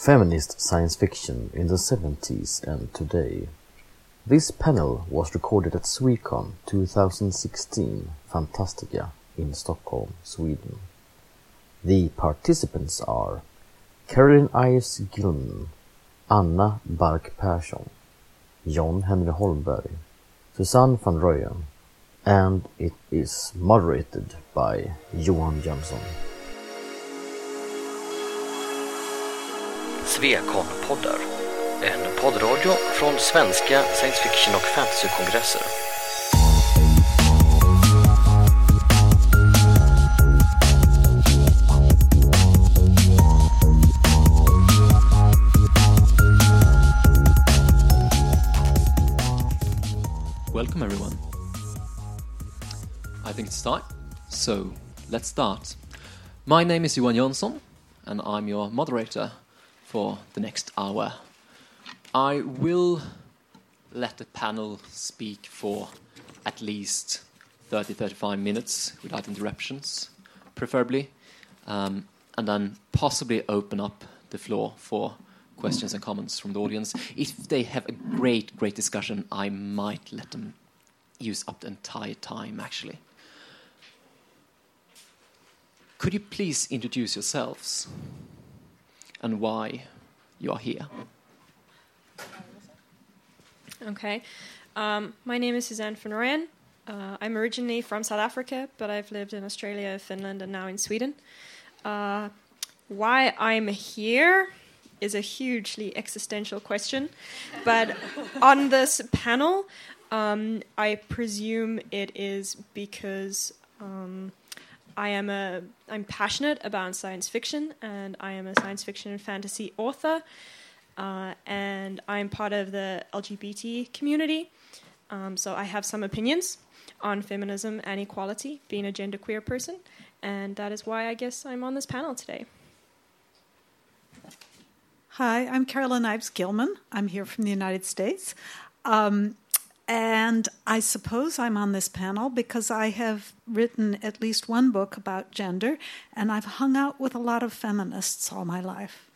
Feminist Science Fiction in the 70s and Today. This panel was recorded at Swecon 2016 Fantastica in Stockholm, Sweden. The participants are Carolyn Ives Gilman, Anna Bark Persson, John Henry Holmberg, Suzanne van Rooyen, and it is moderated by Johan Jönsson. Svekon-poddar. En poddradio från svenska science fiction och fantasykongresser. Welcome everyone. I think it's time. So let's start. My name is Johan Jönsson and I'm your moderator for the next hour. I will let the panel speak for at least 30 35 minutes without interruptions, preferably, um, and then possibly open up the floor for questions and comments from the audience. If they have a great, great discussion, I might let them use up the entire time actually. Could you please introduce yourselves? And why you are here. Okay. Um, my name is Suzanne van Rooyen. Uh, I'm originally from South Africa, but I've lived in Australia, Finland, and now in Sweden. Uh, why I'm here is a hugely existential question, but on this panel, um, I presume it is because um, I am a I'm passionate about science fiction, and I am a science fiction and fantasy author, uh, and I'm part of the LGBT community. Um, so I have some opinions on feminism and equality, being a genderqueer person, and that is why I guess I'm on this panel today. Hi, I'm Carolyn Ives Gilman. I'm here from the United States. Um, and I suppose I'm on this panel because I have written at least one book about gender, and I've hung out with a lot of feminists all my life.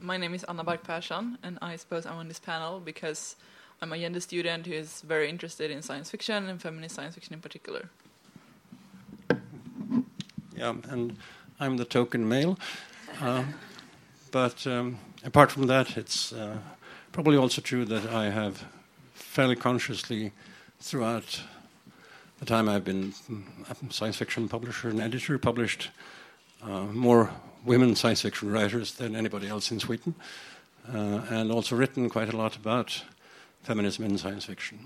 My name is Anna Bark Persson, and I suppose I'm on this panel because I'm a gender student who is very interested in science fiction and feminist science fiction in particular. Yeah, and I'm the token male. Uh, but um, apart from that, it's uh, probably also true that I have fairly consciously, throughout the time I've been a science fiction publisher and editor, published uh, more women science fiction writers than anybody else in Sweden, uh, and also written quite a lot about feminism in science fiction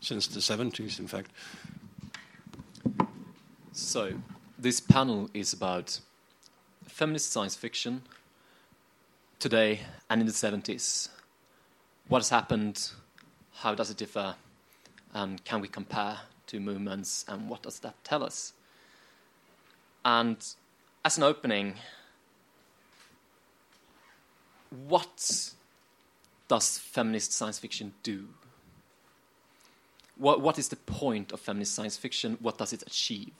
since the 70s, in fact. So, this panel is about feminist science fiction today and in the 70s. What has happened? How does it differ? And can we compare two movements? And what does that tell us? And as an opening, what does feminist science fiction do? What, what is the point of feminist science fiction? What does it achieve?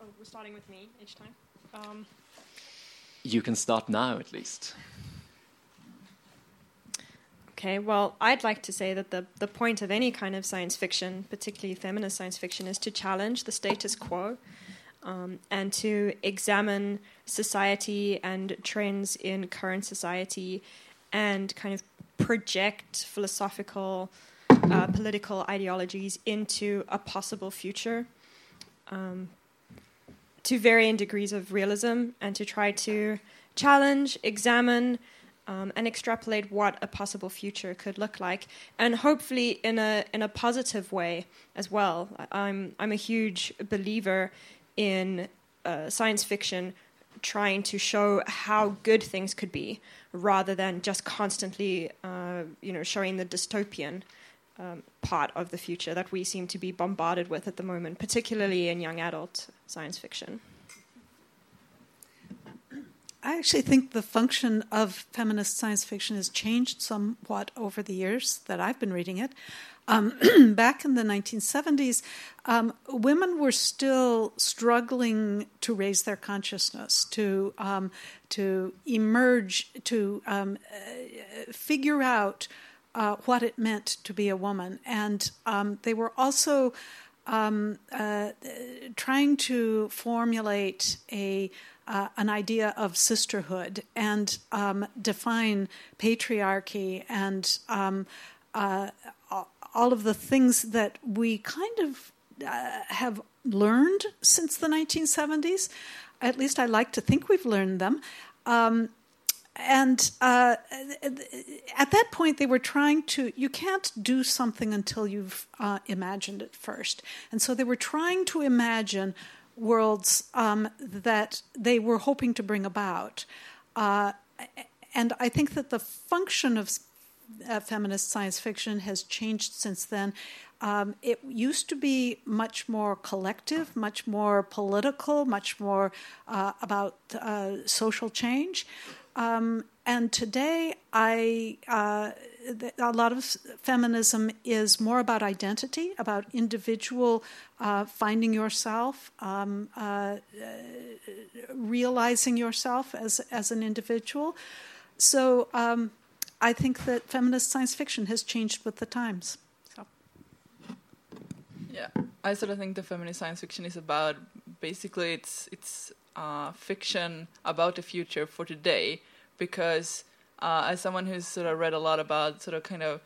Oh, we're starting with me each time. Um, you can start now at least. Okay, well, I'd like to say that the, the point of any kind of science fiction, particularly feminist science fiction, is to challenge the status quo um, and to examine society and trends in current society and kind of project philosophical, uh, political ideologies into a possible future. Um, to varying degrees of realism and to try to challenge, examine, um, and extrapolate what a possible future could look like, and hopefully in a in a positive way as well. I'm I'm a huge believer in uh, science fiction trying to show how good things could be, rather than just constantly, uh, you know, showing the dystopian um, part of the future that we seem to be bombarded with at the moment, particularly in young adult science fiction. I actually think the function of feminist science fiction has changed somewhat over the years that I've been reading it. Um, back in the 1970s, um, women were still struggling to raise their consciousness, to um, to emerge, to um, uh, figure out uh, what it meant to be a woman, and um, they were also um, uh, trying to formulate a uh, an idea of sisterhood and um, define patriarchy and um, uh, all of the things that we kind of uh, have learned since the 1970s. At least I like to think we've learned them. Um, and uh, at that point, they were trying to, you can't do something until you've uh, imagined it first. And so they were trying to imagine worlds um, that they were hoping to bring about. Uh, and I think that the function of uh, feminist science fiction has changed since then. Um, it used to be much more collective, much more political, much more uh, about uh, social change. Um, and today, I uh, a lot of feminism is more about identity, about individual uh, finding yourself, um, uh, realizing yourself as as an individual. So um, I think that feminist science fiction has changed with the times. So. Yeah, I sort of think the feminist science fiction is about basically it's it's uh, fiction about the future for today because uh, as someone who's sort of read a lot about sort of kind of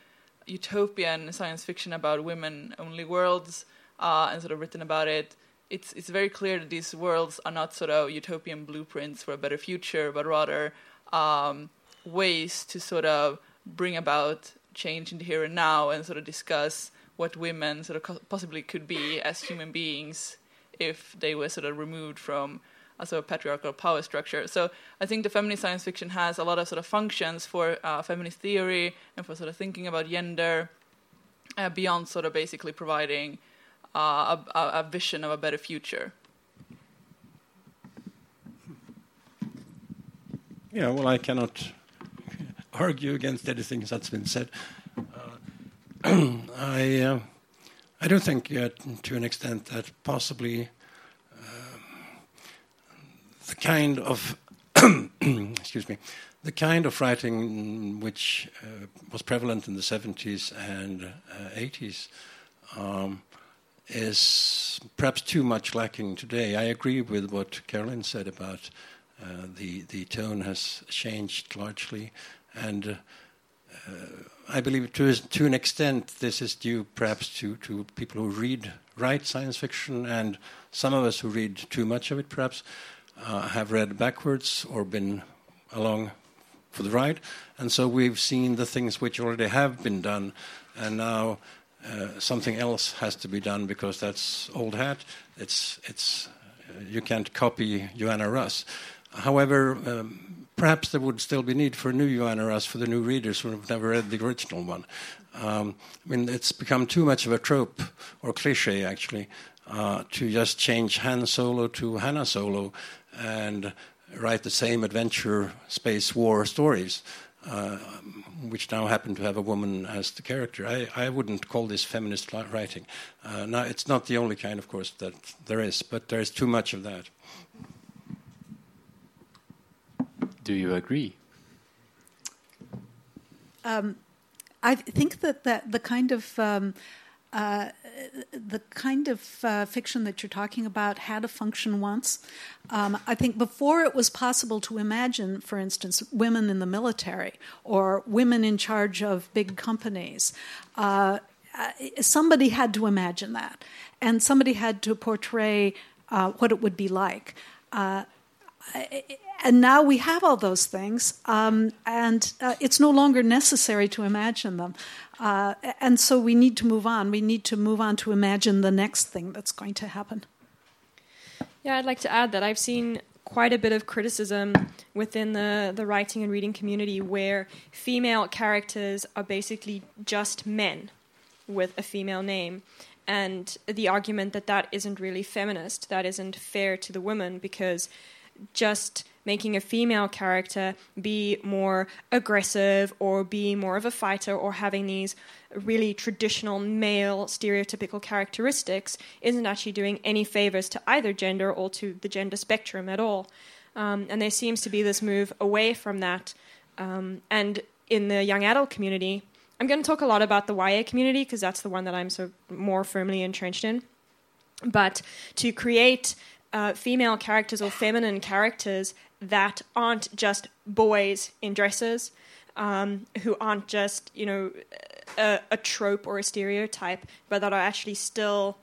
utopian science fiction about women only worlds uh, and sort of written about it it's it's very clear that these worlds are not sort of utopian blueprints for a better future but rather um, ways to sort of bring about change in the here and now and sort of discuss what women sort of possibly could be as human beings if they were sort of removed from a sort of patriarchal power structure. So I think the feminist science fiction has a lot of sort of functions for uh, feminist theory and for sort of thinking about gender uh, beyond sort of basically providing uh, a, a vision of a better future. Yeah, well, I cannot argue against anything that's been said. Uh, I uh, I do think uh, to an extent that possibly the kind of excuse me the kind of writing which uh, was prevalent in the 70s and 80s uh, um, is perhaps too much lacking today. I agree with what Carolyn said about the the tone has changed largely and uh, I believe to, to an extent this is due perhaps to, to people who read, write science fiction, and some of us who read too much of it perhaps uh, have read backwards or been along for the ride. And so we've seen the things which already have been done, and now uh, something else has to be done because that's old hat. It's, it's, uh, you can't copy Joanna Russ. However, um, perhaps there would still be need for a new Joanna Russ for the new readers who have never read the original one. Um, I mean, it's become too much of a trope or cliche, actually, uh, to just change Han Solo to Hannah Solo and write the same adventure space war stories, uh, which now happen to have a woman as the character. I, I wouldn't call this feminist writing. Uh, now, it's not the only kind, of course, that there is, but there is too much of that. Do you agree? Um, I think that, that the kind of um, uh, the kind of uh, fiction that you're talking about had a function once. Um, I think before it was possible to imagine, for instance, women in the military or women in charge of big companies. Uh, uh somebody had to imagine that, and somebody had to portray uh, what it would be like. Uh, and now we have all those things, um, and it's no longer necessary to imagine them. Uh, and so we need to move on. We need to move on to imagine the next thing that's going to happen. Yeah, I'd like to add that I've seen quite a bit of criticism within the, the writing and reading community where female characters are basically just men with a female name. And the argument that that isn't really feminist, that isn't fair to the women because just making a female character be more aggressive or be more of a fighter or having these really traditional male stereotypical characteristics isn't actually doing any favors to either gender or to the gender spectrum at all. Um, and there seems to be this move away from that. Um, and in the young adult community, I'm going to talk a lot about the YA community because that's the one that I'm so more firmly entrenched in. But to create uh, female characters or feminine characters that aren't just boys in dresses, um, who aren't just you know a, a, trope or a stereotype, but that are actually still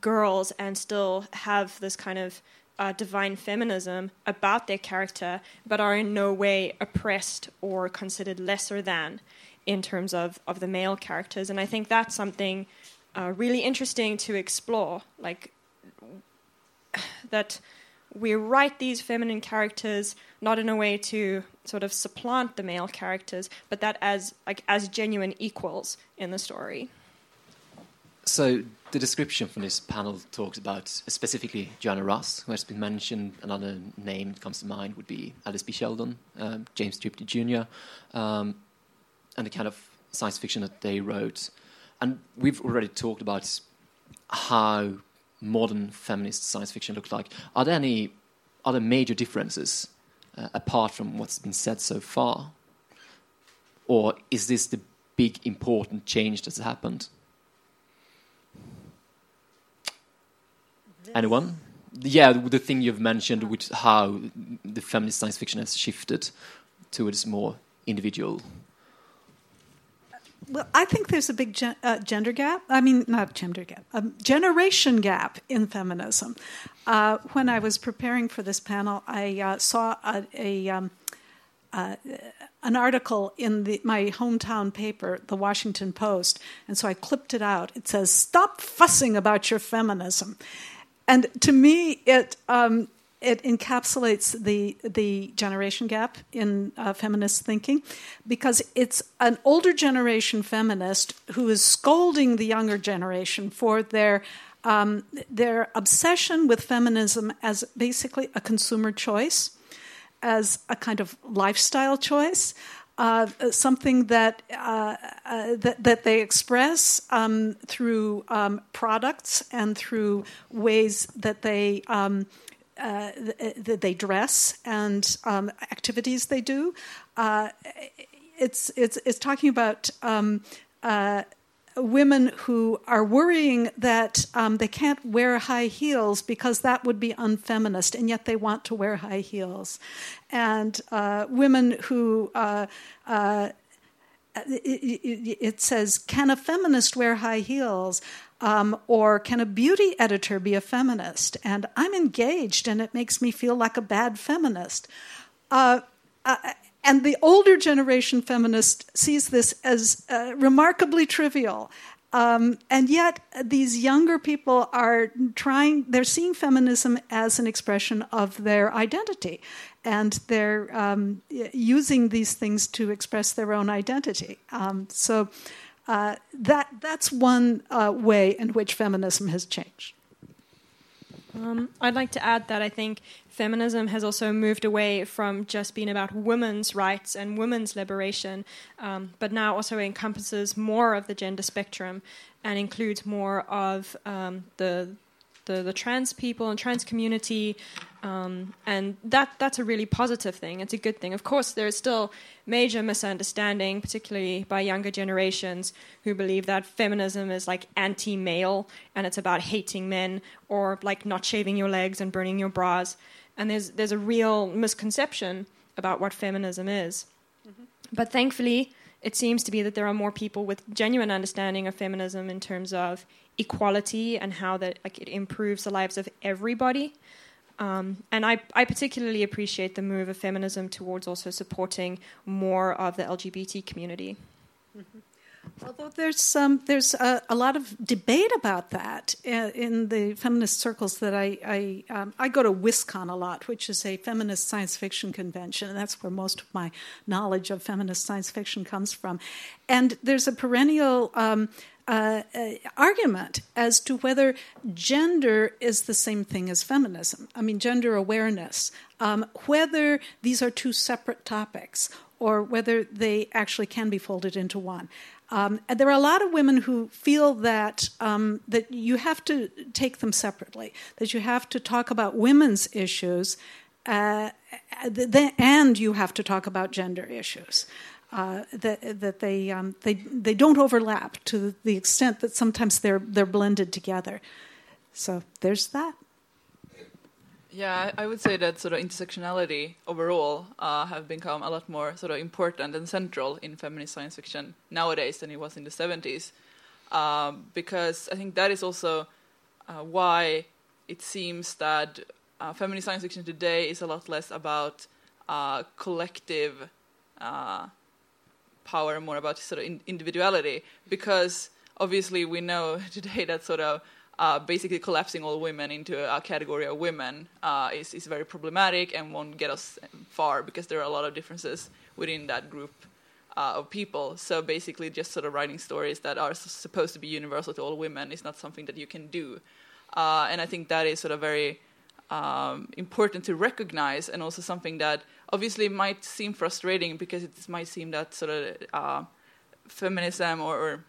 girls and still have this kind of uh, divine feminism about their character, but are in no way oppressed or considered lesser than in terms of, of the male characters. And I think that's something uh, really interesting to explore. Like, that we write these feminine characters not in a way to sort of supplant the male characters, but that as like as genuine equals in the story. So the description from this panel talks about specifically Joanna Russ, who has been mentioned. Another name that comes to mind would be Alice B. Sheldon, um, James Tiptree Jr., um, and the kind of science fiction that they wrote. And we've already talked about how modern feminist science fiction looks like. Are there any other major differences uh, apart from what's been said so far? Or is this the big important change that's happened? Anyone? Yeah, the thing you've mentioned, which how the feminist science fiction has shifted towards more individual well, I think there's a big gen- uh, gender gap. I mean, not gender gap, a generation gap in feminism. Uh, when I was preparing for this panel, I uh, saw a, a um, uh, an article in the, my hometown paper, the Washington Post, and so I clipped it out. It says, "Stop fussing about your feminism," and to me, it um, it encapsulates the the generation gap in uh, feminist thinking because it's an older generation feminist who is scolding the younger generation for their um, their obsession with feminism as basically a consumer choice, as a kind of lifestyle choice. Uh, something that, uh, uh, that, that they express um, through um, products and through ways that they um, uh, that they dress and um, activities they do. Uh, it's, it's, it's talking about um, uh, women who are worrying that um, they can't wear high heels because that would be unfeminist, and yet they want to wear high heels. And uh, women who uh, uh, it, it, says, Can a feminist wear high heels? Um, or can a beauty editor be a feminist? And I'm engaged, and it makes me feel like a bad feminist. Uh, uh, and the older generation feminist sees this as uh, remarkably trivial. Um, and yet, these younger people are trying, they're seeing feminism as an expression of their identity. And they're um, using these things to express their own identity. Um, so, uh, that that's one uh, way in which feminism has changed. Um, I'd like to add that I think feminism has also moved away from just being about women's rights and women's liberation, um, but now also encompasses more of the gender spectrum and includes more of um, the the, the trans people and trans community, um, and that that's a really positive thing. It's a good thing. Of course, there is still major misunderstanding, particularly by younger generations who believe that feminism is like anti-male and it's about hating men or like not shaving your legs and burning your bras. And there's there's a real misconception about what feminism is. Mm-hmm. But thankfully, it seems to be that there are more people with genuine understanding of feminism in terms of equality and how that like it improves the lives of everybody. Um, and I, I particularly appreciate the move of feminism towards also supporting more of the LGBT community. Mm-hmm. Although there's there's a, a, lot of debate about that in, in the feminist circles that I I, um, I, go to WisCon a lot, which is a feminist science fiction convention, and that's where most of my knowledge of feminist science fiction comes from. And there's a perennial um, uh, uh, argument as to whether gender is the same thing as feminism. I mean, gender awareness, um, whether these are two separate topics or whether they actually can be folded into one. Um, and there are a lot of women who feel that um, that you have to take them separately, that you have to talk about women's issues, uh, and you have to talk about gender issues uh, that that they um, they they don't overlap to the extent that sometimes they're they're blended together. So there's that. Yeah, I would say that sort of intersectionality overall uh, have become a lot more sort of important and central in feminist science fiction nowadays than it was in the 70s, um, because I think that is also uh, why it seems that uh, feminist science fiction today is a lot less about uh, collective uh, power more about sort of in individuality. Because obviously we know today that sort of uh, basically collapsing all women into a category of women uh, is, is very problematic and won't get us far because there are a lot of differences within that group uh, of people. So basically, just sort of writing stories that are supposed to be universal to all women is not something that you can do. Uh, and I think that is sort of very um, important to recognize and also something that obviously might seem frustrating because it might seem that sort of uh, feminism or, or,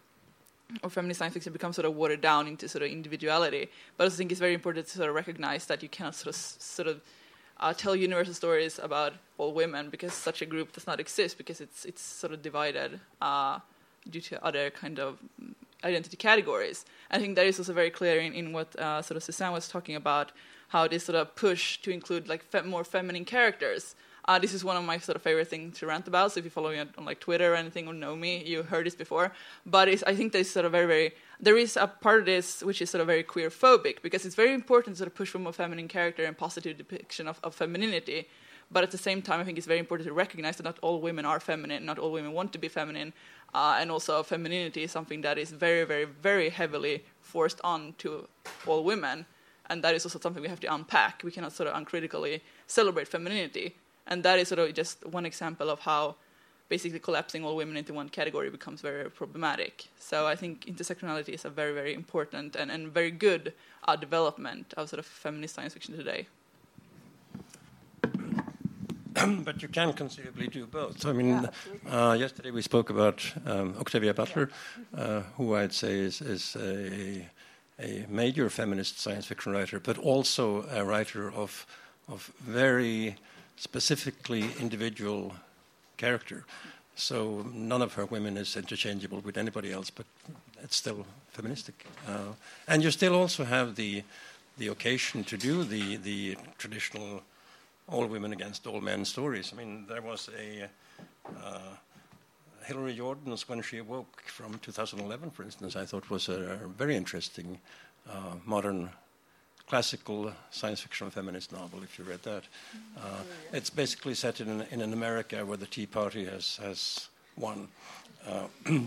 or feminist science fiction becomes sort of watered down into sort of individuality. But I also think it's very important to sort of recognize that you cannot sort of sort of uh, tell universal stories about all women because such a group does not exist because it's it's sort of divided uh, due to other kind of identity categories. I think that is also very clear in, in what uh, sort of Suzanne was talking about, how this sort of push to include like fe- more feminine characters uh, this is one of my sort of favorite things to rant about. So if you follow me on, on like Twitter or anything or know me, you heard this before. But I think there's sort of very, very there is a part of this which is sort of very queer phobic because it's very important to sort of push for more feminine character and positive depiction of, of femininity. But at the same time, I think it's very important to recognize that not all women are feminine, not all women want to be feminine, uh, and also femininity is something that is very, very, very heavily forced on to all women, and that is also something we have to unpack. We cannot sort of uncritically celebrate femininity and that is sort of just one example of how basically collapsing all women into one category becomes very problematic. So I think intersectionality is a very, very important and, and very good uh, development of sort of feminist science fiction today. but you can conceivably do both. I mean, uh, yesterday we spoke about um, Octavia Butler, uh, who I'd say is, is a, a, major feminist science fiction writer, but also a writer of, of very specifically individual character. So none of her women is interchangeable with anybody else, but it's still feministic. Uh, and you still also have the the occasion to do the the traditional all women against all men stories. I mean, there was a uh, Hillary Jordan's When She Awoke from 2011, for instance. I thought was a, a very interesting uh, modern classical science fiction feminist novel, if you read that. Uh, it's basically set in, in an America where the Tea Party has, has won. Uh,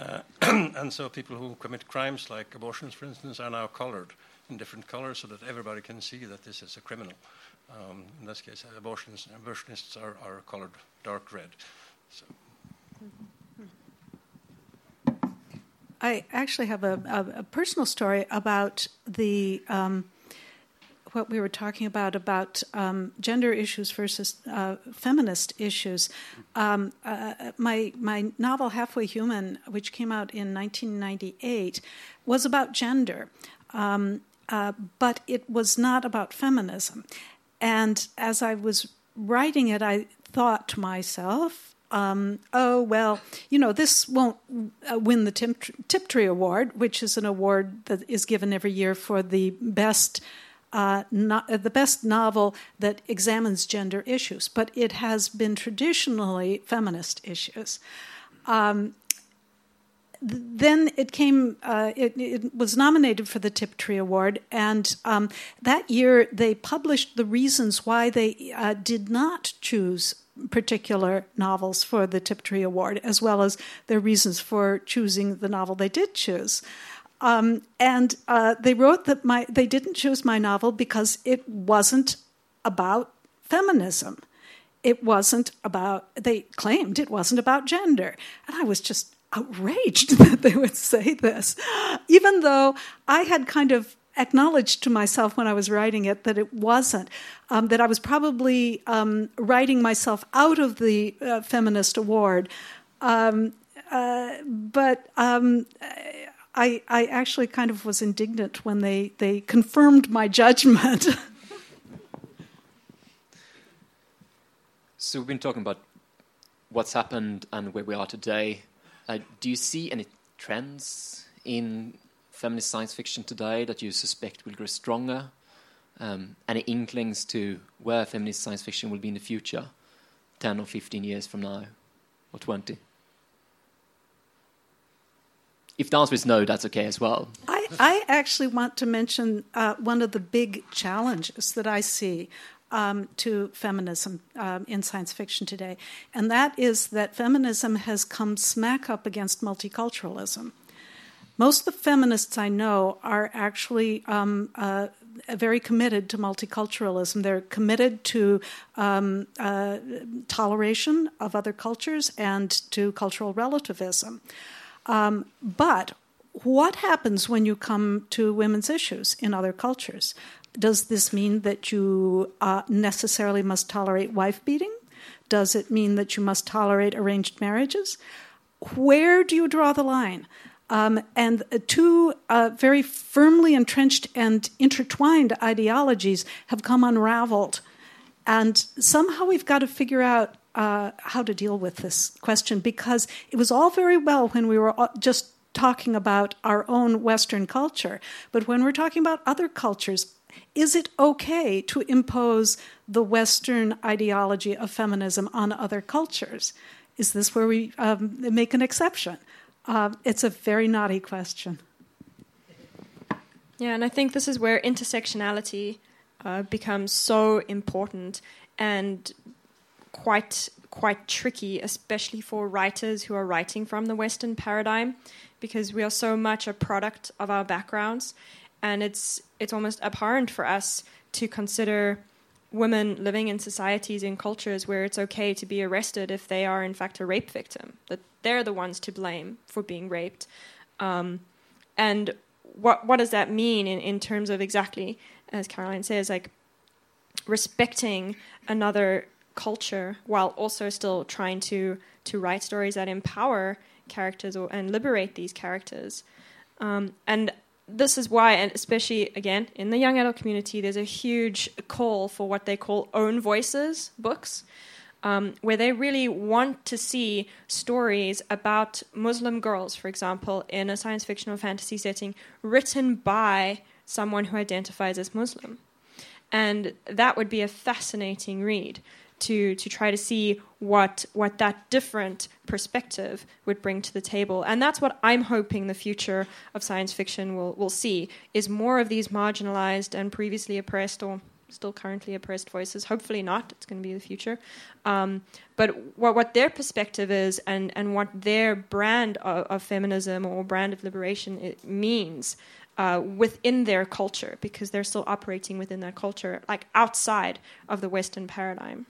uh, and so people who commit crimes like abortions, for instance, are now colored in different colors so that everybody can see that this is a criminal. Um, in this case, abortions, abortionists are, are colored dark red. So. Mm-hmm. I actually have a, a, a personal story about the um, what we were talking about about um, gender issues versus uh, feminist issues. Um, uh, my my novel Halfway Human, which came out in 1998, was about gender, um, uh, but it was not about feminism. And as I was writing it, I thought to myself, um, oh, well, you know, this won't uh, win the Tiptree Award, which is an award that is given every year for the best. Uh, no, uh, the best novel that examines gender issues, but it has been traditionally feminist issues. Um, then it came, uh, it, it, was nominated for the Tiptree Award, and um, that year they published the reasons why they uh, did not choose particular novels for the Tiptree Award, as well as their reasons for choosing the novel they did choose. Um, and uh, they wrote that my they didn't choose my novel because it wasn't about feminism. It wasn't about. They claimed it wasn't about gender, and I was just outraged that they would say this, even though I had kind of acknowledged to myself when I was writing it that it wasn't, um, that I was probably um, writing myself out of the uh, feminist award. Um, uh, but um, I, I actually kind of was indignant when they, they confirmed my judgment. so we've been talking about what's happened and where we are today. Uh, do you see any trends in feminist science fiction today that you suspect will grow stronger? Um, any inklings to where feminist science fiction will be in the future, 10 or 15 years from now, or 20? If the answer is no, that's okay as well. I, I actually want to mention uh, one of the big challenges that I see um, to feminism um, in science fiction today, and that is that feminism has come smack up against multiculturalism. Most of the feminists I know are actually um, uh, very committed to multiculturalism. They're committed to um, uh, toleration of other cultures and to cultural relativism. Um, but what happens when you come to women's issues in other cultures? Does this mean that you uh, necessarily must tolerate wife beating? Does it mean that you must tolerate arranged marriages? Where do you draw the line? Um, and two uh, very firmly entrenched and intertwined ideologies have come unraveled. And somehow we've got to figure out uh, how to deal with this question because it was all very well when we were just talking about our own Western culture. But when we're talking about other cultures, is it okay to impose the Western ideology of feminism on other cultures? Is this where we um, make an exception? Uh, it's a very naughty question. Yeah, and I think this is where intersectionality uh, becomes so important and quite quite tricky, especially for writers who are writing from the Western paradigm, because we are so much a product of our backgrounds, and it's it's almost abhorrent for us to consider women living in societies and cultures where it's okay to be arrested if they are in fact a rape victim that they're the ones to blame for being raped. Um, and what what does that mean in, in terms of exactly as Carolyn says like respecting another culture while also still trying to to write stories that empower characters or, and liberate these characters? Um, and this is why, and especially again in the young adult community, there's a huge call for what they call own voices books, um, where they really want to see stories about Muslim girls, for example, in a science fiction or fantasy setting, written by someone who identifies as Muslim. And that would be a fascinating read to to try to see what what that different perspective would bring to the table and that's what i'm hoping the future of science fiction will will see is more of these marginalized and previously oppressed or still currently oppressed voices hopefully not it's going to be the future um, but what what their perspective is and and what their brand of, of feminism or brand of liberation means uh, within their culture because they're still operating within that culture, like outside of the Western paradigm.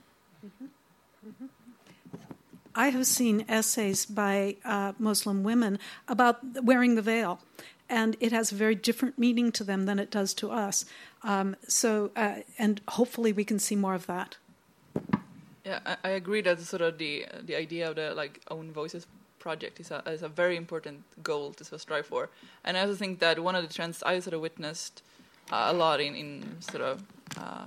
I have seen essays by uh, Muslim women about wearing the veil, and it has a very different meaning to them than it does to us. Um, so, uh, and hopefully, we can see more of that. Yeah, I, I, agree that sort of the the idea of the like own voices project is a is a very important goal to sort of strive for, and I also think that one of the trends I sort of witnessed uh, a lot in in sort of uh,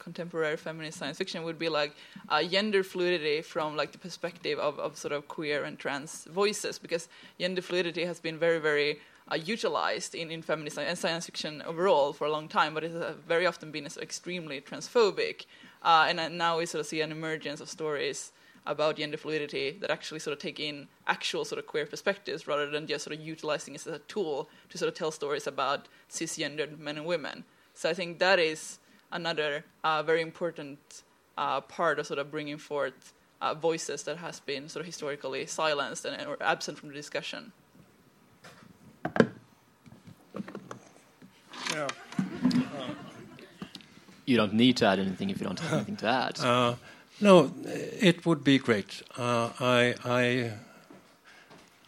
contemporary feminist science fiction would be like uh, gender fluidity from like the perspective of, of sort of queer and trans voices because gender fluidity has been very very uh, utilized in, in feminist and science fiction overall for a long time but it has very often been extremely transphobic uh, and now we sort of see an emergence of stories about gender fluidity that actually sort of take in actual sort of queer perspectives rather than just sort of utilizing it as a tool to sort of tell stories about cisgendered men and women. So I think that is another uh, very important uh, part of sort of bringing forth uh, voices that has been sort of historically silenced and or absent from the discussion. Yeah. you don't need to add anything if you don't have anything to add. Uh, no, it would be great. Uh, I, I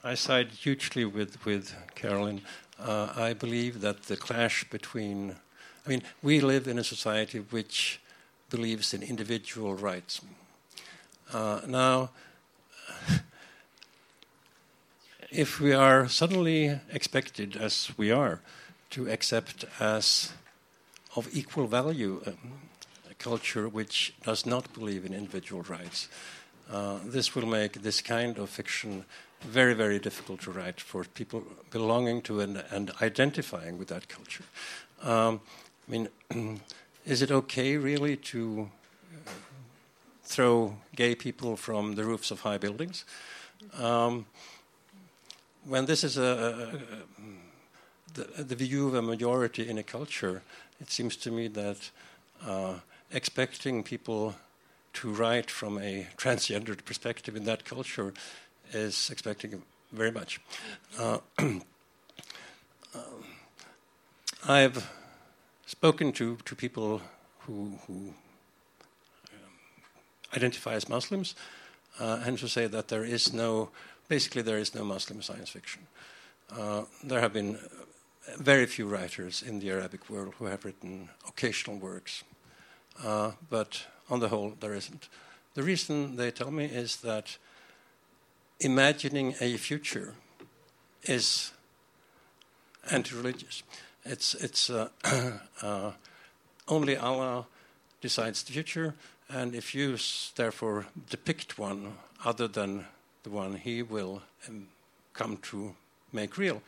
I side hugely with with Carolyn. Uh, I believe that the clash between, I mean, we live in a society which believes in individual rights. Uh, now, if we are suddenly expected, as we are, to accept as of equal value um, a culture which does not believe in individual rights, uh, this will make this kind of fiction very, very difficult to write for people belonging to and, and identifying with that culture. Um, I mean, is it okay really to uh, throw gay people from the roofs of high buildings? Um, when this is a, a, a the, the, view of a majority in a culture, it seems to me that uh, expecting people to write from a transgendered perspective in that culture is expecting very much. Uh, I've spoken to, to people who, who um, identify as Muslims uh, and to say that there is no, basically, there is no Muslim science fiction. Uh, there have been very few writers in the Arabic world who have written occasional works, uh, but on the whole, there isn't. The reason they tell me is that imagining a future is anti-religious. It's it's uh, uh, only Allah decides the future, and if you therefore depict one other than the one He will um, come to make real,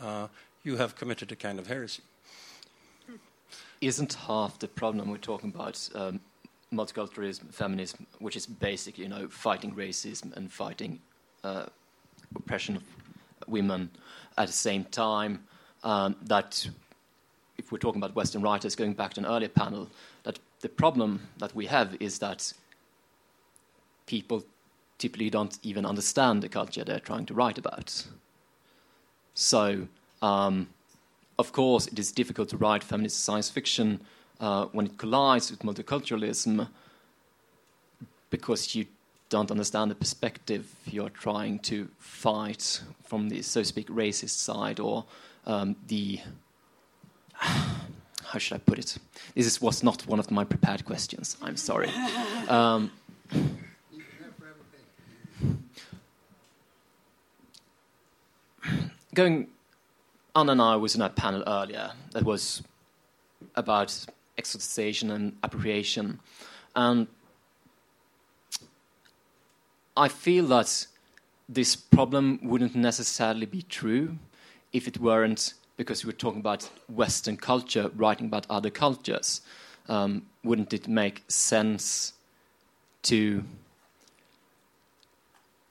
uh, you have committed a kind of heresy. Isn't half the problem we're talking about um, multiculturalism, feminism, which is basically you know fighting racism and fighting uh, oppression of women at the same time. Um, that if we're talking about Western writers, going back to an earlier panel, that the problem that we have is that people typically don't even understand the culture they're trying to write about. So, um, of course, it is difficult to write feminist science fiction uh, when it collides with multiculturalism because you don't understand the perspective you're trying to fight from the, so to speak, racist side or um, the. How should I put it? This is, was not one of my prepared questions. I'm sorry. Um, going, Anna and I was in a panel earlier that was about exoticization and appropriation, and I feel that this problem wouldn't necessarily be true if it weren't because we're talking about Western culture writing about other cultures. Um, wouldn't it make sense to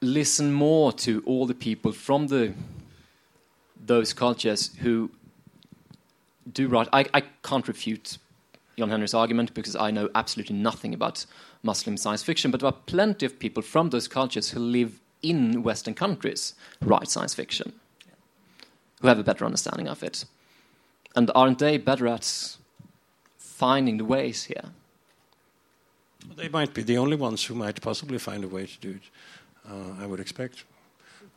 listen more to all the people from the those cultures who do write? I, I can't refute John Henry's argument because I know absolutely nothing about Muslim science fiction, but there are plenty of people from those cultures who live in Western countries who write science fiction, who have a better understanding of it. And aren't they better at finding the ways here? They might be the only ones who might possibly find a way to do it, uh, I would expect.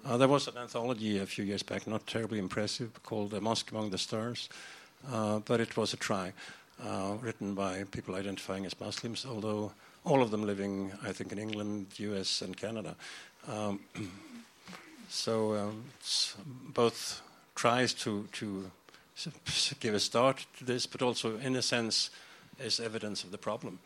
Uh, there was an anthology a few years back, not terribly impressive, called A Mosque Among the Stars, uh, but it was a try, uh, written by people identifying as Muslims, although all of them living, I think, in England, US, and Canada. Um, so um, it's both tries to, to give a start to this, but also, in a sense, is evidence of the problem.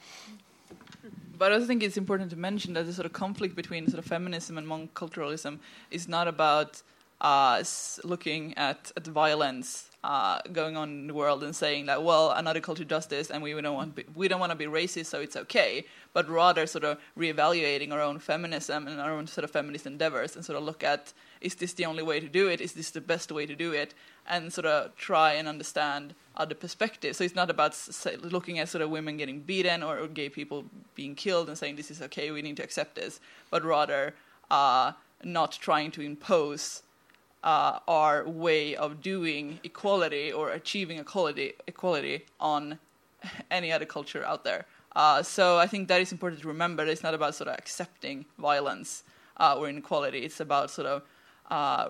But I also think it's important to mention that the sort of conflict between sort of feminism and multiculturalism is not about uh, looking at, at violence uh, going on in the world and saying that well another culture does this and we don't want be, we don't want to be racist so it's okay but rather sort of reevaluating our own feminism and our own sort of feminist endeavors and sort of look at is this the only way to do it is this the best way to do it and sort of try and understand other perspectives so it's not about looking at sort of women getting beaten or, or, gay people being killed and saying this is okay we need to accept this but rather uh, not trying to impose uh, our way of doing equality or achieving equality equality on any other culture out there. Uh, so I think that is important to remember. It's not about sort of accepting violence uh, or inequality. It's about sort of uh,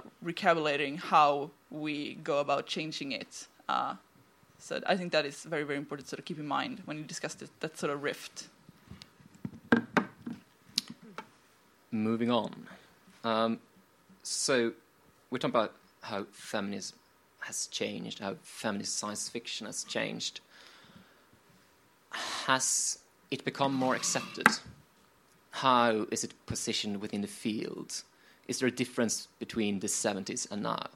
how we go about changing it. Uh, so I think that is very, very important to sort of keep in mind when you discuss that sort of rift. Moving on. Um, so we're talking about how feminism has changed, how feminist science fiction has changed. Has it become more accepted? How is it positioned within the field? Is there a difference between the 70s and now?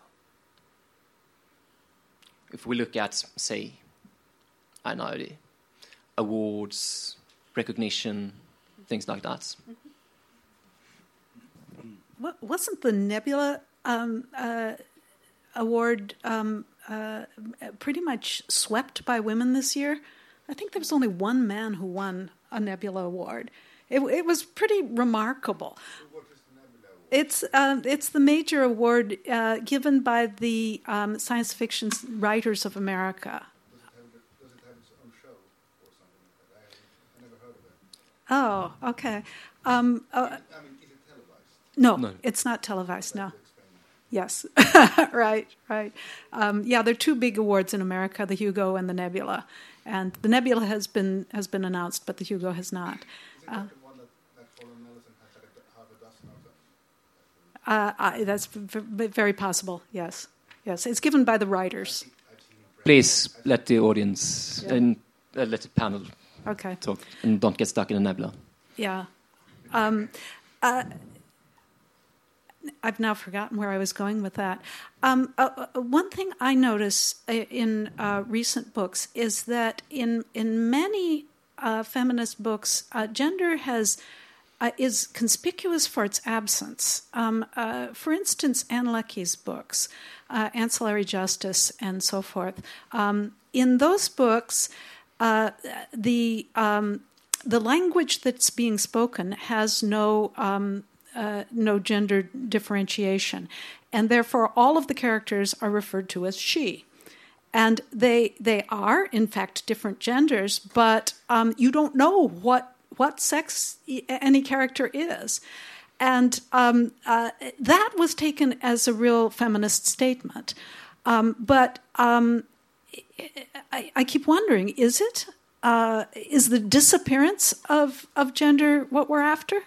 If we look at, say, I know the awards, recognition, things like that. Wasn't the Nebula um, uh, award um, uh, pretty much swept by women this year? I think there was only one man who won a Nebula award. It, it was pretty remarkable. It's uh, it's the major award uh, given by the um, Science Fiction Writers of America. Oh, okay. Um, uh, no, No. it's not televised. No. Yes, right, right. Um, yeah, there are two big awards in America: the Hugo and the Nebula. And the Nebula has been has been announced, but the Hugo has not. Uh, uh, I, that's very possible. Yes, yes. It's given by the writers. Please let the audience and uh, let the panel Okay. talk and don't get stuck in a nebula. Yeah. Um, uh, I've now forgotten where I was going with that. Um, uh, uh, one thing I notice uh, in uh, recent books is that in in many uh, feminist books, uh, gender has uh, is conspicuous for its absence. Um, uh, for instance, Ann Leckie's books, uh, Ancillary Justice, and so forth. Um, in those books, uh, the um, the language that's being spoken has no um, uh, no gender differentiation, and therefore all of the characters are referred to as she. And they they are in fact different genders, but um, you don't know what what sex any character is, and um, uh, that was taken as a real feminist statement. Um, but um, I, I keep wondering: is it uh, is the disappearance of of gender what we're after?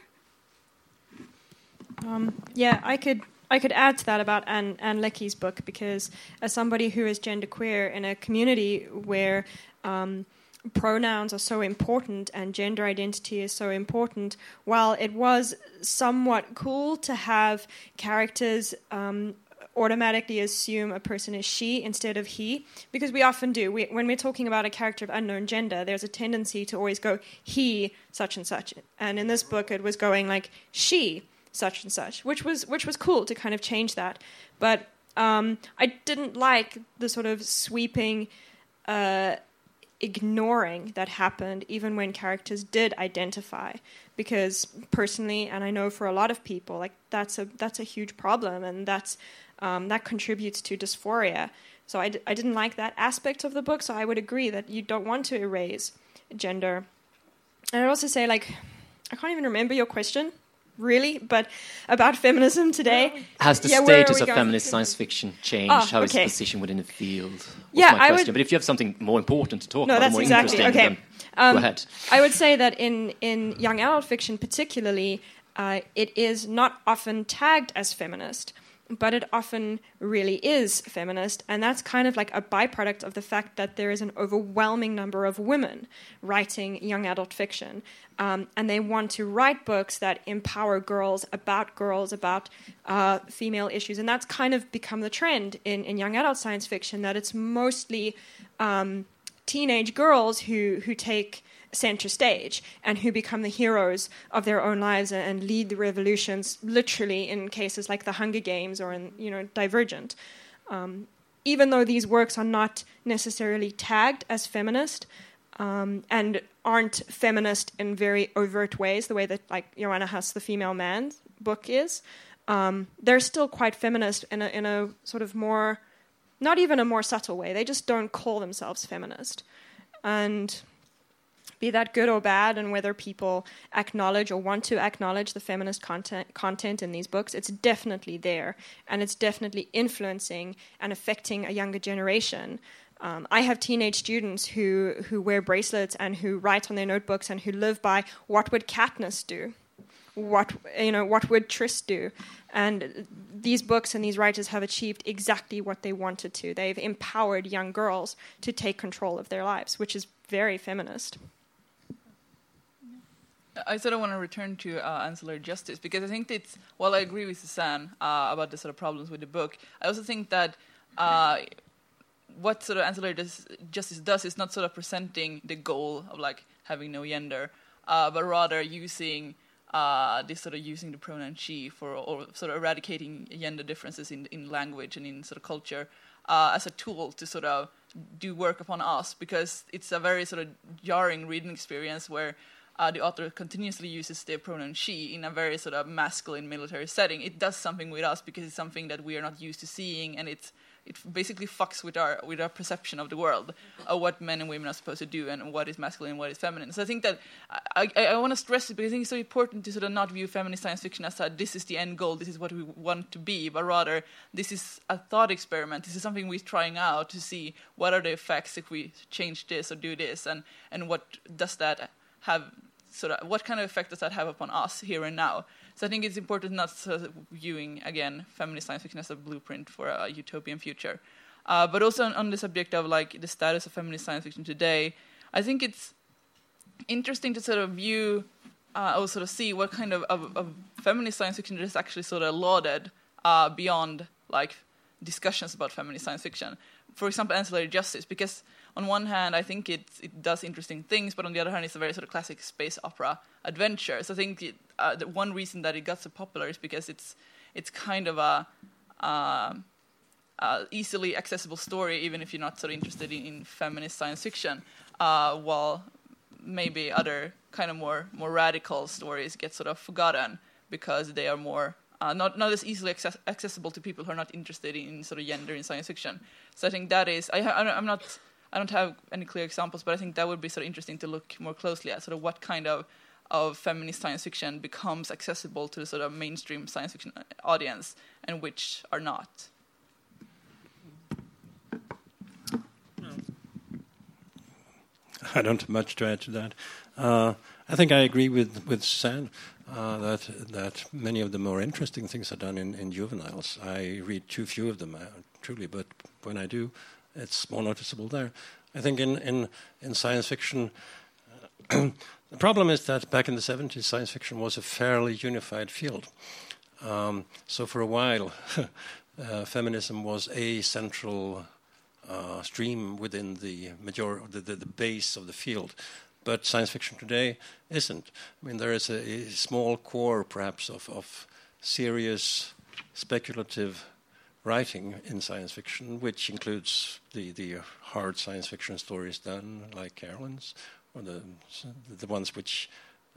Yeah, I could I could add to that about Ann, Ann Leckie's book because as somebody who is genderqueer in a community where um, pronouns are so important and gender identity is so important, while it was somewhat cool to have characters um, automatically assume a person is she instead of he, because we often do. We, when we're talking about a character of unknown gender, there's a tendency to always go he such and such, and in this book it was going like she such and such, which was which was cool to kind of change that. But um, I didn't like the sort of sweeping uh, ignoring that happened, even when characters did identify. Because personally, and I know for a lot of people, like that's a that's a huge problem, and that's um, that contributes to dysphoria. So I, d- I didn't like that aspect of the book. So I would agree that you don't want to erase gender. And I'd also say like I can't even remember your question really, but about feminism today. Has the Yeah, status of feminist science fiction changed? Oh, How is okay. its position within the field? Was Yeah, my I would- question. But if you have something more important to talk No, about, that's more exactly interesting, okay. then Um, go ahead. I would say that in in young adult fiction, particularly, uh, it is not often tagged as feminist, but it often really is feminist, and that's kind of like a byproduct of the fact that there is an overwhelming number of women writing young adult fiction, um, and they want to write books that empower girls about girls about uh, female issues, and that's kind of become the trend in in young adult science fiction that it's mostly um, teenage girls who who take center stage and who become the heroes of their own lives and, lead the revolutions literally in cases like the hunger games or in you know divergent. Um, even though these works are not necessarily tagged as feminist um, and aren't feminist in very overt ways the way that like joanna Russ the female man book is um, they're still quite feminist in a, in a sort of more not even a more subtle way. They just don't call themselves feminist. And be that good or bad, and whether people acknowledge or want to acknowledge the feminist content content in these books, it's definitely there, and it's definitely influencing and affecting a younger generation. Um, I have teenage students who who wear bracelets and who write on their notebooks and who live by what would Katniss do, what you know what would Tris do, and these books and these writers have achieved exactly what they wanted to. They've empowered young girls to take control of their lives, which is very feminist. I sort of want to return to uh, ancillary justice because I think it's while I agree with Suzanne uh, about the sort of problems with the book, I also think that uh, what sort of ancillary justice does is not sort of presenting the goal of like having no gender, uh, but rather using uh, this sort of using the pronoun she for or sort of eradicating gender differences in in language and in sort of culture uh, as a tool to sort of do work upon us because it's a very sort of jarring reading experience where uh, the author continuously uses the pronoun she in a very sort of masculine military setting. It does something with us because it's something that we are not used to seeing, and it's it basically fucks with our with our perception of the world of what men and women are supposed to do and what is masculine and what is feminine. So I think that I, I, I want to stress it because I think it's so important to sort of not view feminist science fiction as a this is the end goal, this is what we want to be, but rather this is a thought experiment. This is something we're trying out to see what are the effects if we change this or do this, and and what does that have sort of what kind of effect does that have upon us here and now? So I think it's important not to viewing again feminist science fiction as a blueprint for a utopian future, uh, but also on, on, the subject of like the status of feminist science fiction today. I think it's interesting to sort of view uh, or sort of see what kind of, of, of feminist science fiction is actually sort of lauded uh, beyond like discussions about feminist science fiction. For example, ancillary justice, because on one hand, I think it it does interesting things, but on the other hand, it's a very sort of classic space opera adventure. So I think it, uh, the one reason that it got so popular is because it's it's kind of a uh, uh, easily accessible story, even if you're not sort of interested in, in feminist science fiction. Uh, while maybe other kind of more more radical stories get sort of forgotten because they are more uh, not not as easily access- accessible to people who are not interested in sort of gender in science fiction. So I think that is I, am not I don't have any clear examples, but I think that would be sort of interesting to look more closely at sort of what kind of of feminist science fiction becomes accessible to the sort of mainstream science fiction audience and which are not. I don't have much to add to that. Uh, I think I agree with with Sam uh, that that many of the more interesting things are done in, in juveniles. I read too few of them, uh, truly, but when I do, it's more noticeable there. I think in, in, in science fiction, uh, the problem is that back in the 70s, science fiction was a fairly unified field. Um, so for a while, uh, feminism was a central uh, stream within the major the, the, the, base of the field. But science fiction today isn't. I mean, there is a, a small core, perhaps, of, of serious speculative writing in science fiction, which includes the, the hard science fiction stories done, like Carolyn's, or the, the ones which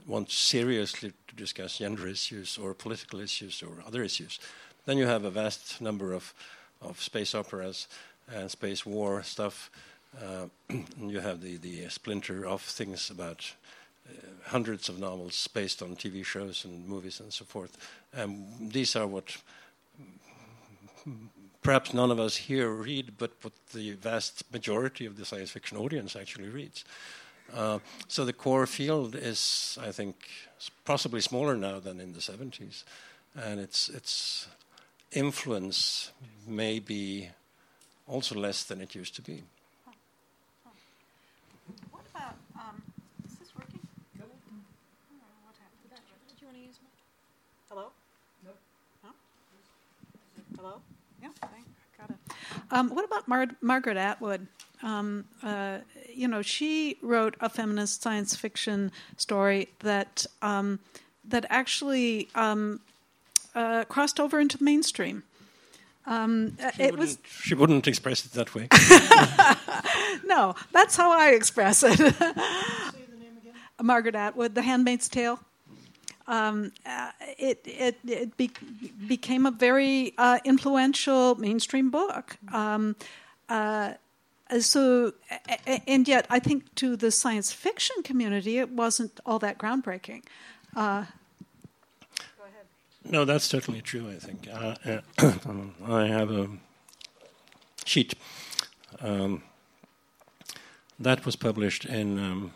want seriously to discuss gender issues or political issues or other issues. Then you have a vast number of, of space operas and space war stuff. Uh, you have the, the splinter of things about uh, hundreds of novels based on TV shows and movies and so forth. And these are what perhaps none of us here read, but what the vast majority of the science fiction audience actually reads. Uh, so the core field is, I think, possibly smaller now than in the 70s, and its its influence may be also less than it used to be. What about? Um, is this working? Hello. No. No. Hello. Yeah, got it. Um, what about Mar- Margaret Atwood? Um, uh, you know, she wrote a feminist science fiction story that um, that actually um, uh, crossed over into the mainstream. Um, she, it was, she wouldn't express it that way. no, that's how I express it. Margaret Atwood, The Handmaid's Tale um, uh, it it, it be, became a very uh, influential mainstream book. Um, uh, so, and yet, I think to the science fiction community, it wasn't all that groundbreaking. Uh, no, that's certainly true. I think uh, uh I have a sheet um, that was published in um,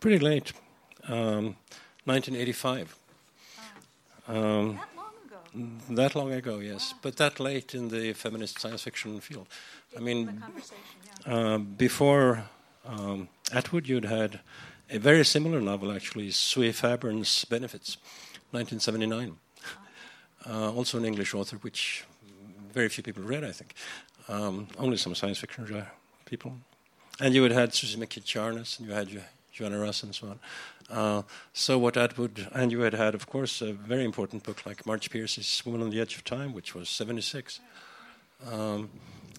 pretty late, um, 1985. Um, that long ago. That long ago, yes, wow. but that late in the feminist science fiction field. I mean, yeah. uh, before um, Atwood, you'd had a very similar novel, actually, Zoë Fairbairns' Benefits, 1979. Uh, also an English author, which very few people read, I think. Um, only some science fiction people. And you had had Suzy McKee and you had Joanna and so on. Uh, so what Atwood, and you had had, of course, a very important book like Marge Piercy's Woman on the Edge of Time, which was 76. Um,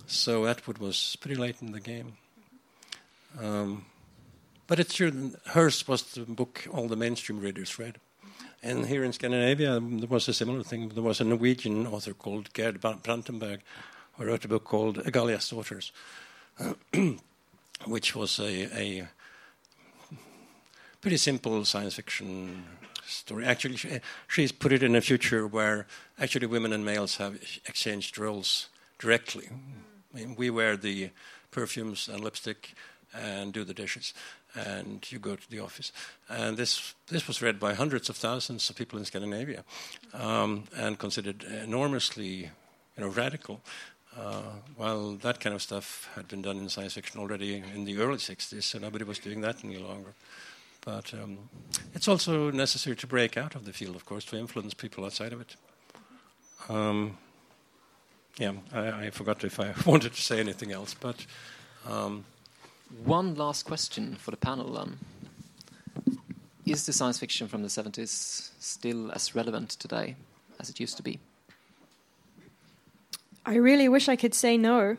so Atwood was pretty late in the game. Um, but it's true, hers was the book all the mainstream readers read. And here in Scandinavia, there was a similar thing. There was a Norwegian author called Gerd Brantenberg who wrote a book called Egalia's Daughters, which was a, a, pretty simple science fiction story. Actually, she, she's put it in a future where actually women and males have exchanged roles directly. I mean, we wear the perfumes and lipstick and do the dishes and you go to the office. And this this was read by hundreds of thousands of people in Scandinavia, um, and considered enormously, you know, radical. Uh, while that kind of stuff had been done in science fiction already in the early 60s, so nobody was doing that any longer. But um, it's also necessary to break out of the field, of course, to influence people outside of it. Um, yeah, I, I, forgot if I wanted to say anything else, but. Um, one last question for the panel then. Is the science fiction from the 70s still as relevant today as it used to be? I really wish I could say no.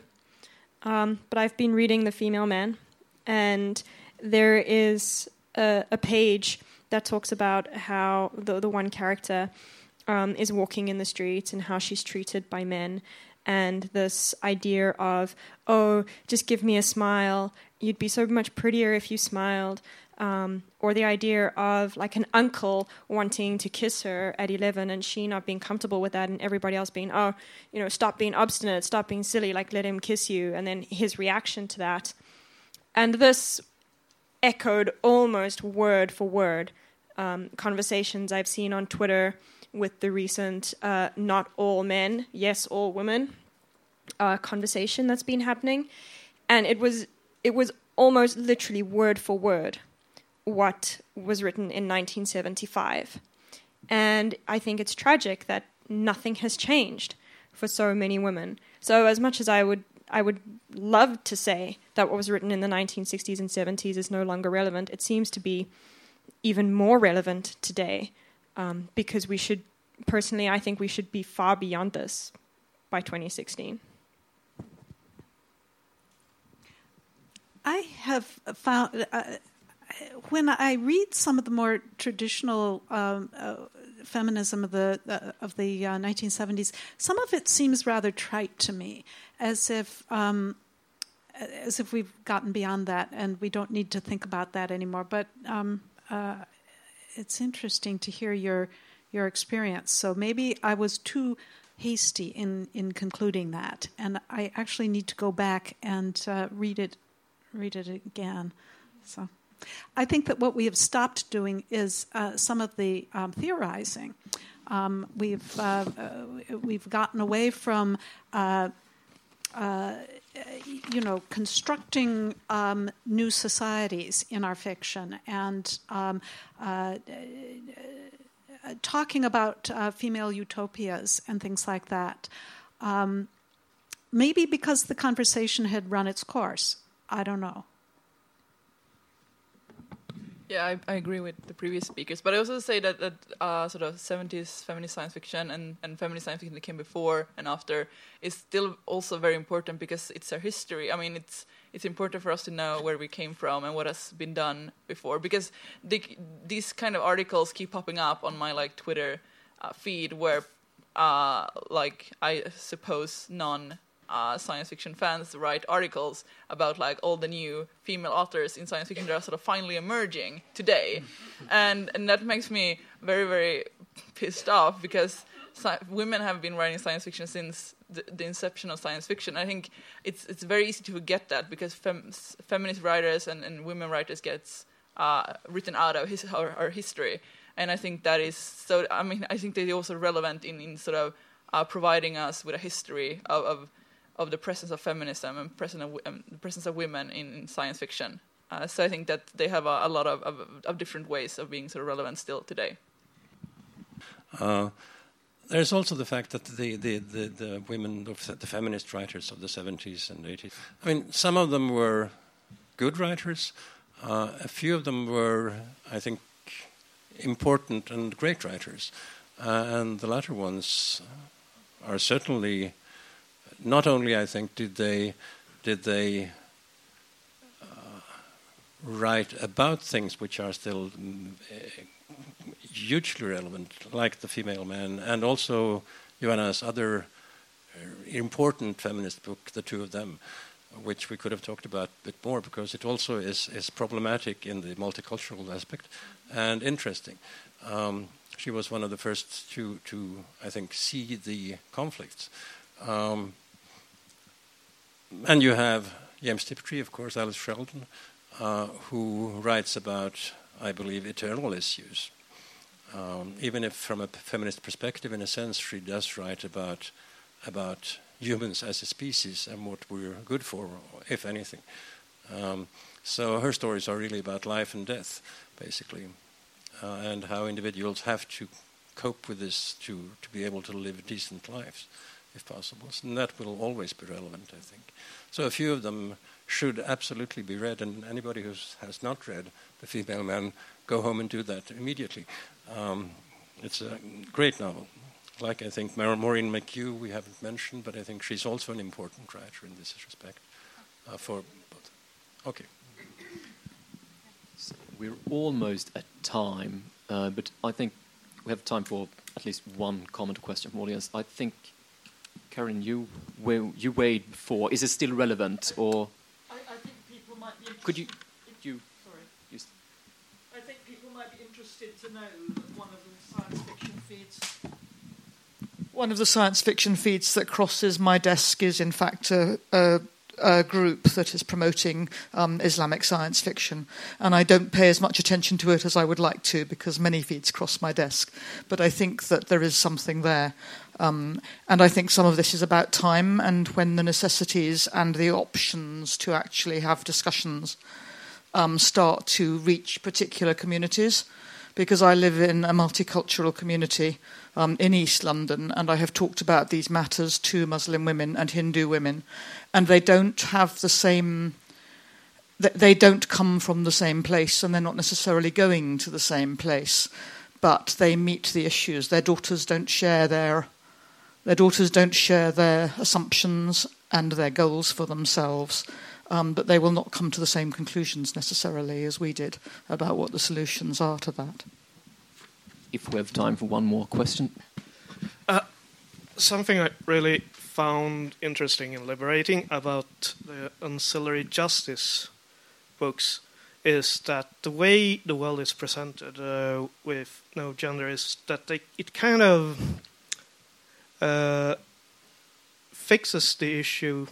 Um, but I've been reading The Female Man, and there is a, a page that talks about how the, the one character um, is walking in the streets and how she's treated by men. And this idea of oh just give me a smile. You'd be so much prettier if you smiled. Um, or the idea of like an uncle wanting to kiss her at 11 and she not being comfortable with that and everybody else being oh you know stop being obstinate stop being silly like let him kiss you. And then his reaction to that. And this echoed almost word for word um, conversations i've seen on twitter with the recent uh, not all men, yes, all women uh, conversation that's been happening. And it was, it was almost literally word for word what was written in 1975. And I think it's tragic that nothing has changed for so many women. So as much as I would I would love to say that what was written in the 1960s and 70s is no longer relevant, it seems to be even more relevant today um, because we should, personally, I think we should be far beyond this by 2016. I have found uh, when I read some of the more traditional um, uh, feminism of the uh, of the 1970s, some of it seems rather trite to me, as if. Um, as if we've gotten beyond that and we don't need to think about that anymore. But um, uh, it's interesting to hear your your experience. So maybe I was too hasty in in concluding that, and I actually need to go back and uh, read it read it again. So. I think that what we have stopped doing is uh, some of the um, theorizing. Um, we've uh, uh, we've gotten away from uh, uh, you know, constructing um, new societies in our fiction and um, uh, talking about uh, female utopias and things like that. Um, maybe because the conversation had run its course. I don't know. Yeah, I, I, agree with the previous speakers, but I also say that that uh, sort of seventies feminist science fiction and, and feminist science fiction that came before and after is still also very important because it's our history. I mean, it's it's important for us to know where we came from and what has been done before because the, these kind of articles keep popping up on my like Twitter uh, feed where uh, like I suppose non uh, science fiction fans write articles about like all the new female authors in science fiction that are sort of finally emerging today, and and that makes me very very pissed off because sci- women have been writing science fiction since the, the inception of science fiction. I think it's it's very easy to forget that because fem- feminist writers and, and women writers gets uh, written out of his, our, our history, and I think that is so. I mean, I think they're also relevant in in sort of uh, providing us with a history of, of of the presence of feminism and presence of, um, the presence of women in, in science fiction. Uh, so I think that they have a, a lot of, of, of, different ways of being sort of relevant still today. Uh, there's also the fact that the, the, the, the, women, the feminist writers of the 70s and 80s, I mean, some of them were good writers. Uh, a few of them were, I think, important and great writers. Uh, and the latter ones are certainly not only I think did they did they uh, write about things which are still uh, hugely relevant, like the female man, and also Joanna's other uh, important feminist book, the two of them, which we could have talked about a bit more because it also is, is problematic in the multicultural aspect and interesting. Um, she was one of the first to, to I think, see the conflicts. Um, and you have James Tiptree, of course, Alice Sheldon, uh, who writes about, I believe, eternal issues. Um, even if, from a feminist perspective, in a sense, she does write about about humans as a species and what we're good for, if anything. Um, so her stories are really about life and death, basically, uh, and how individuals have to cope with this to to be able to live decent lives if possible. And that will always be relevant, I think. So a few of them should absolutely be read, and anybody who has not read The Female Man, go home and do that immediately. Um, it's a great novel. Like I think Maureen McHugh, we haven't mentioned, but I think she's also an important writer in this respect. Uh, for both. Okay. So we're almost at time, uh, but I think we have time for at least one comment or question from audience. I think Karen, you you weighed before. Is it still relevant, or I, I think people might be could you you sorry? You I think people might be interested to know that one of the science fiction feeds. One of the science fiction feeds that crosses my desk is, in fact, a, a a group that is promoting um, Islamic science fiction, and I don't pay as much attention to it as I would like to because many feeds cross my desk. But I think that there is something there, um, and I think some of this is about time and when the necessities and the options to actually have discussions um, start to reach particular communities. Because I live in a multicultural community um, in East London, and I have talked about these matters to Muslim women and Hindu women, and they don't have the same. They don't come from the same place, and they're not necessarily going to the same place, but they meet the issues. Their daughters don't share their their daughters don't share their assumptions and their goals for themselves, um, but they will not come to the same conclusions necessarily as we did about what the solutions are to that. If we have time for one more question. Uh, something I really found interesting and liberating about the ancillary justice books is that the way the world is presented uh, with no gender is that they, it kind of uh, fixes the issue.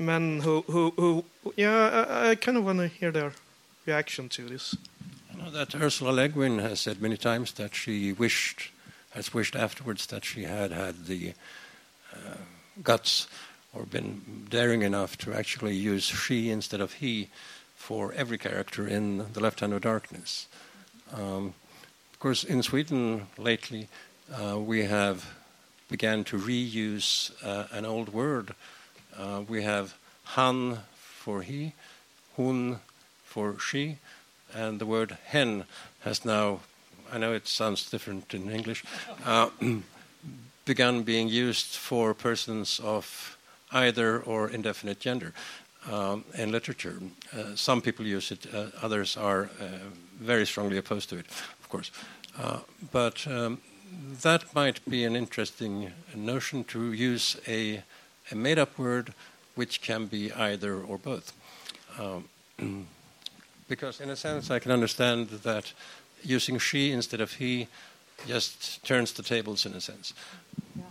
Men who, who, who yeah, I, I kind of want to hear their reaction to this. Know that Ursula Le Guin has said many times that she wished, has wished afterwards that she had had the uh, guts or been daring enough to actually use she instead of he for every character in The Left Hand of Darkness. Um, of course, in Sweden lately, uh, we have began to reuse uh, an old word. Uh, we have han for he, hun for she, and the word hen has now, I know it sounds different in English, uh, begun being used for persons of either or indefinite gender um, in literature. Uh, some people use it, uh, others are uh, very strongly opposed to it, of course. Uh, but um, that might be an interesting notion to use a a made up word which can be either or both. Um, because, in a sense, I can understand that using she instead of he just turns the tables in a sense. Yeah.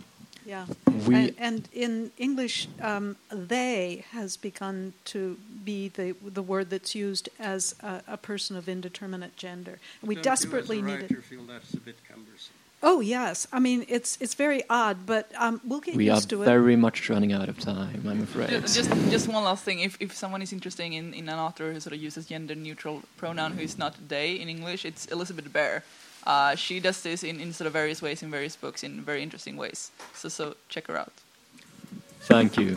Yeah. We- and, and in English, um, they has begun to be the the word that's used as a, a person of indeterminate gender. We desperately need it. feel that's a bit cumbersome. Oh yes, I mean it's it's very odd, but um, we'll get We used to it. We are very much running out of time, I'm afraid. Just, just just one last thing. If if someone is interested in, in an author who sort of uses gender neutral pronoun who is not they in English, it's Elizabeth Bear. Uh, she does this in, in sort of various ways in various books in very interesting ways. So so check her out. Thank you.